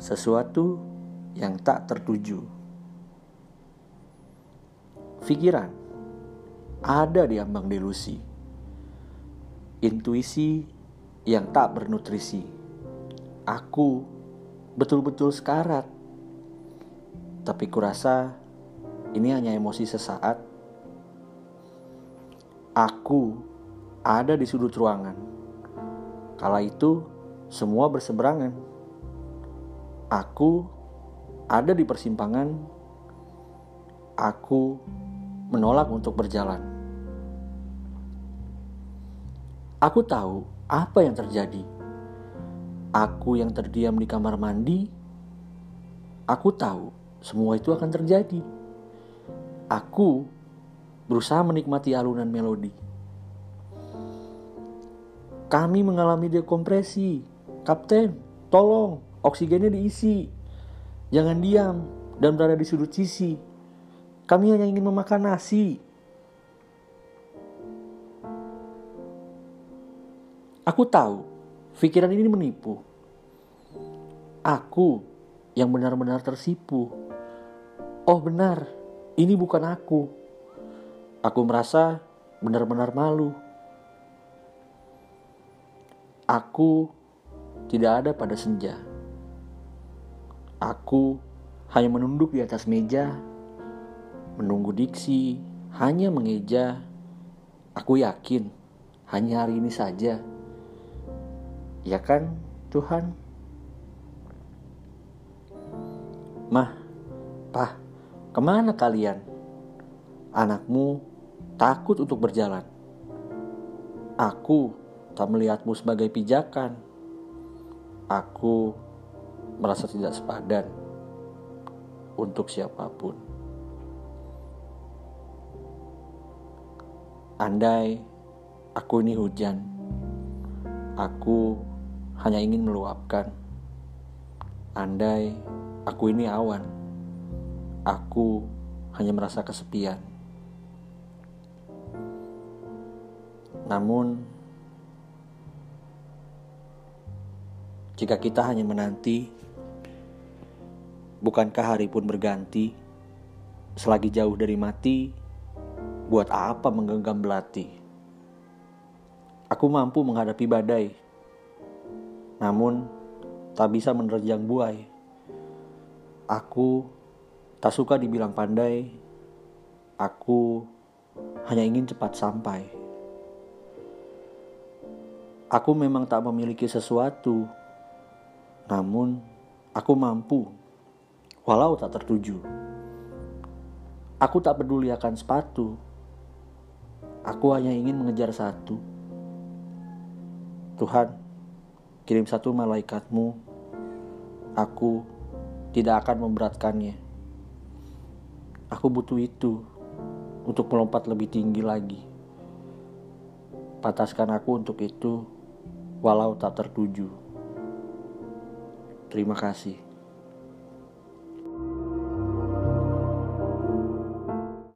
sesuatu yang tak tertuju. Pikiran ada di ambang delusi, intuisi yang tak bernutrisi. Aku betul-betul sekarat, tapi kurasa ini hanya emosi sesaat. Aku ada di sudut ruangan. Kala itu, semua berseberangan. Aku ada di persimpangan. Aku menolak untuk berjalan. Aku tahu apa yang terjadi. Aku yang terdiam di kamar mandi. Aku tahu semua itu akan terjadi. Aku berusaha menikmati alunan melodi. Kami mengalami dekompresi. Kapten, tolong, oksigennya diisi. Jangan diam dan berada di sudut sisi. Kami hanya ingin memakan nasi. Aku tahu, pikiran ini menipu. Aku yang benar-benar tersipu. Oh benar, ini bukan aku. Aku merasa benar-benar malu. Aku tidak ada pada senja. Aku hanya menunduk di atas meja, menunggu diksi, hanya mengeja. Aku yakin hanya hari ini saja. Ya kan, Tuhan? Mah, Pah, ke mana kalian? Anakmu takut untuk berjalan. Aku tak melihatmu sebagai pijakan. Aku merasa tidak sepadan untuk siapa pun. Andai aku ini hujan, aku hanya ingin meluapkan. Andai aku ini awan, aku hanya merasa kesepian. Namun, jika kita hanya menanti, bukankah hari pun berganti? Selagi jauh dari mati, buat apa menggenggam belati? Aku mampu menghadapi badai, namun tak bisa menerjang buai. Aku tak suka dibilang pandai, aku hanya ingin cepat sampai. Aku memang tak memiliki sesuatu, namun aku mampu, walau tak tertuju. Aku tak peduli akan sepatu, aku hanya ingin mengejar satu. Tuhan, kirim satu malaikatmu, aku tidak akan memberatkannya. Aku butuh itu untuk melompat lebih tinggi lagi. Pataskan aku untuk itu walau tak tertuju. Terima kasih.